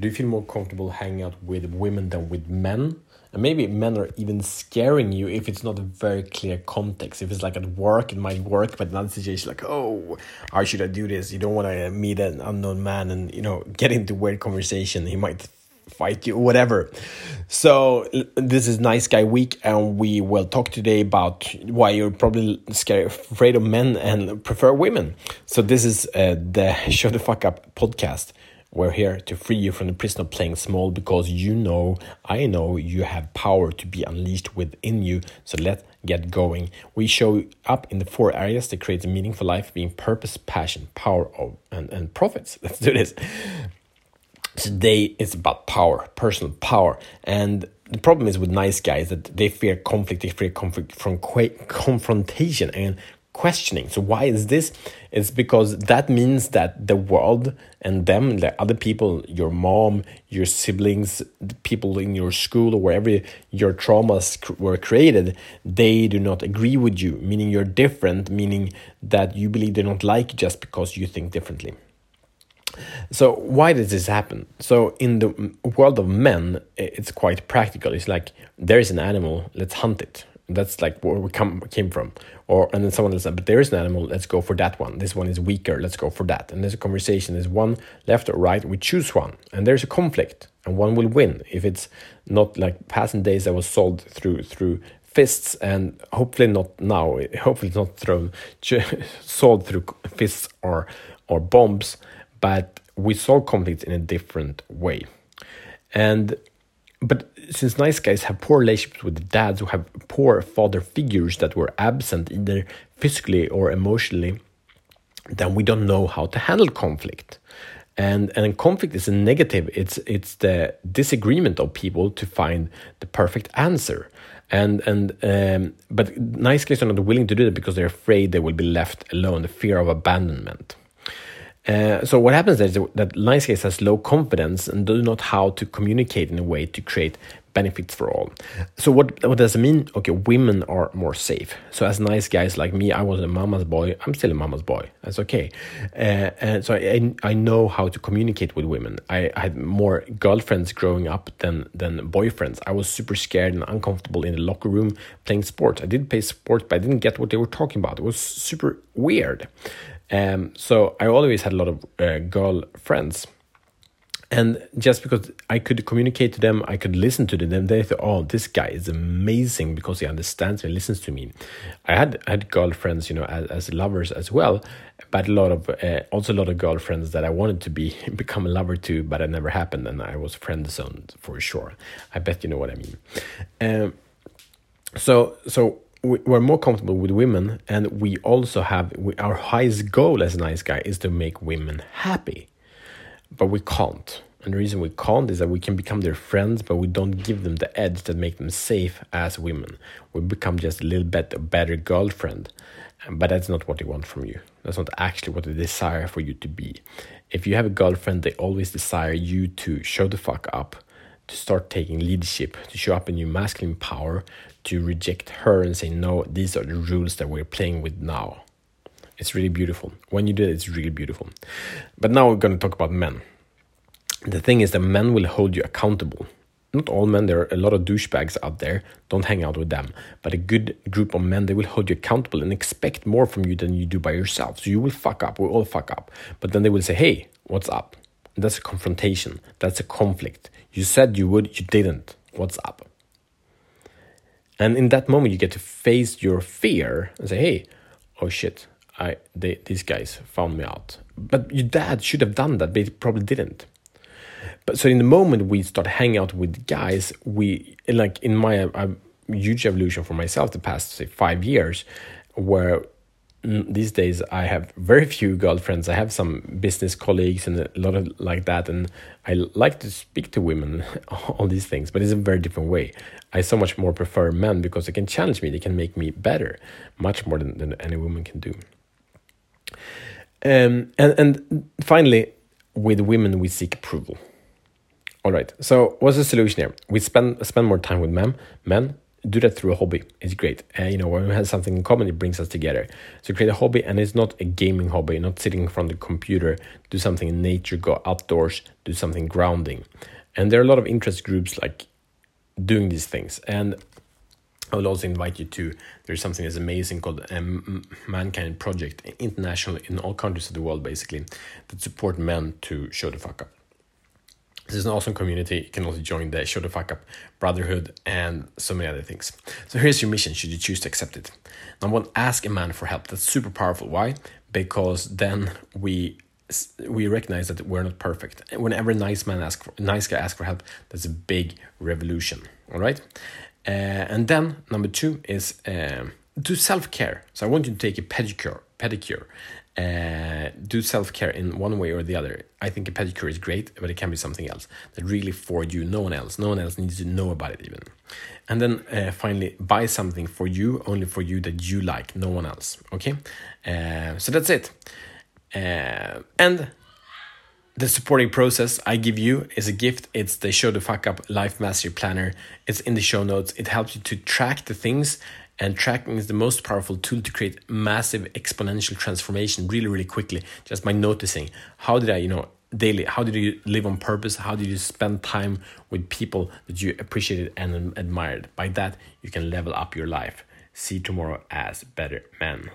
Do you feel more comfortable hanging out with women than with men? And maybe men are even scaring you if it's not a very clear context. If it's like at work, it might work, but another situation, like, oh, how should I do this? You don't want to meet an unknown man and, you know, get into weird conversation. He might fight you, whatever. So this is Nice Guy Week, and we will talk today about why you're probably scared, afraid of men and prefer women. So this is uh, the Show the Fuck Up podcast. We're here to free you from the prison of playing small because you know, I know, you have power to be unleashed within you. So let's get going. We show up in the four areas that create a meaningful life being purpose, passion, power, of, and, and profits. Let's do this. Today is about power, personal power. And the problem is with nice guys that they fear conflict, they fear conflict from confrontation and questioning. So why is this? It's because that means that the world and them, the other people, your mom, your siblings, people in your school or wherever your traumas were created, they do not agree with you, meaning you're different, meaning that you believe they don't like just because you think differently. So why does this happen? So in the world of men, it's quite practical. It's like there is an animal, let's hunt it. That's like where we come came from. Or and then someone else said, but there is an animal, let's go for that one. This one is weaker, let's go for that. And there's a conversation, there's one left or right, we choose one. And there's a conflict, and one will win if it's not like passing days that was solved through through fists and hopefully not now hopefully not thrown solved through fists or or bombs but we solve conflicts in a different way and but since nice guys have poor relationships with dads who have poor father figures that were absent either physically or emotionally, then we don't know how to handle conflict. And and conflict is a negative. It's it's the disagreement of people to find the perfect answer. And and um, but nice guys are not willing to do that because they're afraid they will be left alone. The fear of abandonment. Uh, so what happens is that nice guys has low confidence and do not how to communicate in a way to create benefits for all. So what what does it mean? Okay, women are more safe. So as nice guys like me, I was a mama's boy. I'm still a mama's boy. That's okay. Uh, and so I I know how to communicate with women. I, I had more girlfriends growing up than than boyfriends. I was super scared and uncomfortable in the locker room playing sports. I did play sports, but I didn't get what they were talking about. It was super weird. Um, so I always had a lot of uh, girl friends. And just because I could communicate to them, I could listen to them, they thought, oh, this guy is amazing because he understands me, listens to me. I had had girlfriends, you know, as, as lovers as well, but a lot of uh, also a lot of girlfriends that I wanted to be become a lover to, but it never happened, and I was friend zoned for sure. I bet you know what I mean. Um, so so we're more comfortable with women and we also have our highest goal as a nice guy is to make women happy. But we can't. And the reason we can't is that we can become their friends but we don't give them the edge that make them safe as women. We become just a little bit a better girlfriend. But that's not what they want from you. That's not actually what they desire for you to be. If you have a girlfriend they always desire you to show the fuck up to start taking leadership, to show up in your masculine power, to reject her and say, no, these are the rules that we're playing with now. It's really beautiful. When you do it, it's really beautiful. But now we're going to talk about men. The thing is that men will hold you accountable. Not all men, there are a lot of douchebags out there. Don't hang out with them. But a good group of men, they will hold you accountable and expect more from you than you do by yourself. So you will fuck up. We'll all fuck up. But then they will say, hey, what's up? That's a confrontation. That's a conflict. You said you would, you didn't. What's up? And in that moment, you get to face your fear and say, hey, oh shit, I they, these guys found me out. But your dad should have done that, but he probably didn't. But so in the moment we start hanging out with guys, we like in my uh, huge evolution for myself the past say five years, where these days I have very few girlfriends. I have some business colleagues and a lot of like that, and I like to speak to women, all these things, but it's a very different way. I so much more prefer men because they can challenge me, they can make me better, much more than, than any woman can do. Um, and and finally, with women we seek approval. All right. So what's the solution here? We spend spend more time with men, men, do that through a hobby. It's great. Uh, you know, when we have something in common, it brings us together. So create a hobby, and it's not a gaming hobby. Not sitting in front of the computer. Do something in nature. Go outdoors. Do something grounding. And there are a lot of interest groups like doing these things. And I will also invite you to. There's something that's amazing called um, Mankind Project, international in all countries of the world, basically, that support men to show the fuck up. This is an awesome community. You can also join the Show the Fuck Up Brotherhood and so many other things. So here's your mission should you choose to accept it. Number one, ask a man for help. That's super powerful. Why? Because then we we recognize that we're not perfect. Whenever a nice man asks for, nice guy asks for help, that's a big revolution. All right. Uh, and then number two is uh, do self care. So I want you to take a pedicure. Pedicure uh, do self care in one way or the other. I think a pedicure is great, but it can be something else that really for you, no one else. No one else needs to know about it even. And then uh, finally, buy something for you, only for you that you like, no one else. Okay, uh, so that's it. Uh, and the supporting process I give you is a gift. It's the Show the Fuck Up Life Mastery Planner. It's in the show notes. It helps you to track the things and tracking is the most powerful tool to create massive exponential transformation really, really quickly, just by noticing how did I, you know, daily, how did you live on purpose? How did you spend time with people that you appreciated and admired? By that, you can level up your life. See tomorrow as better men.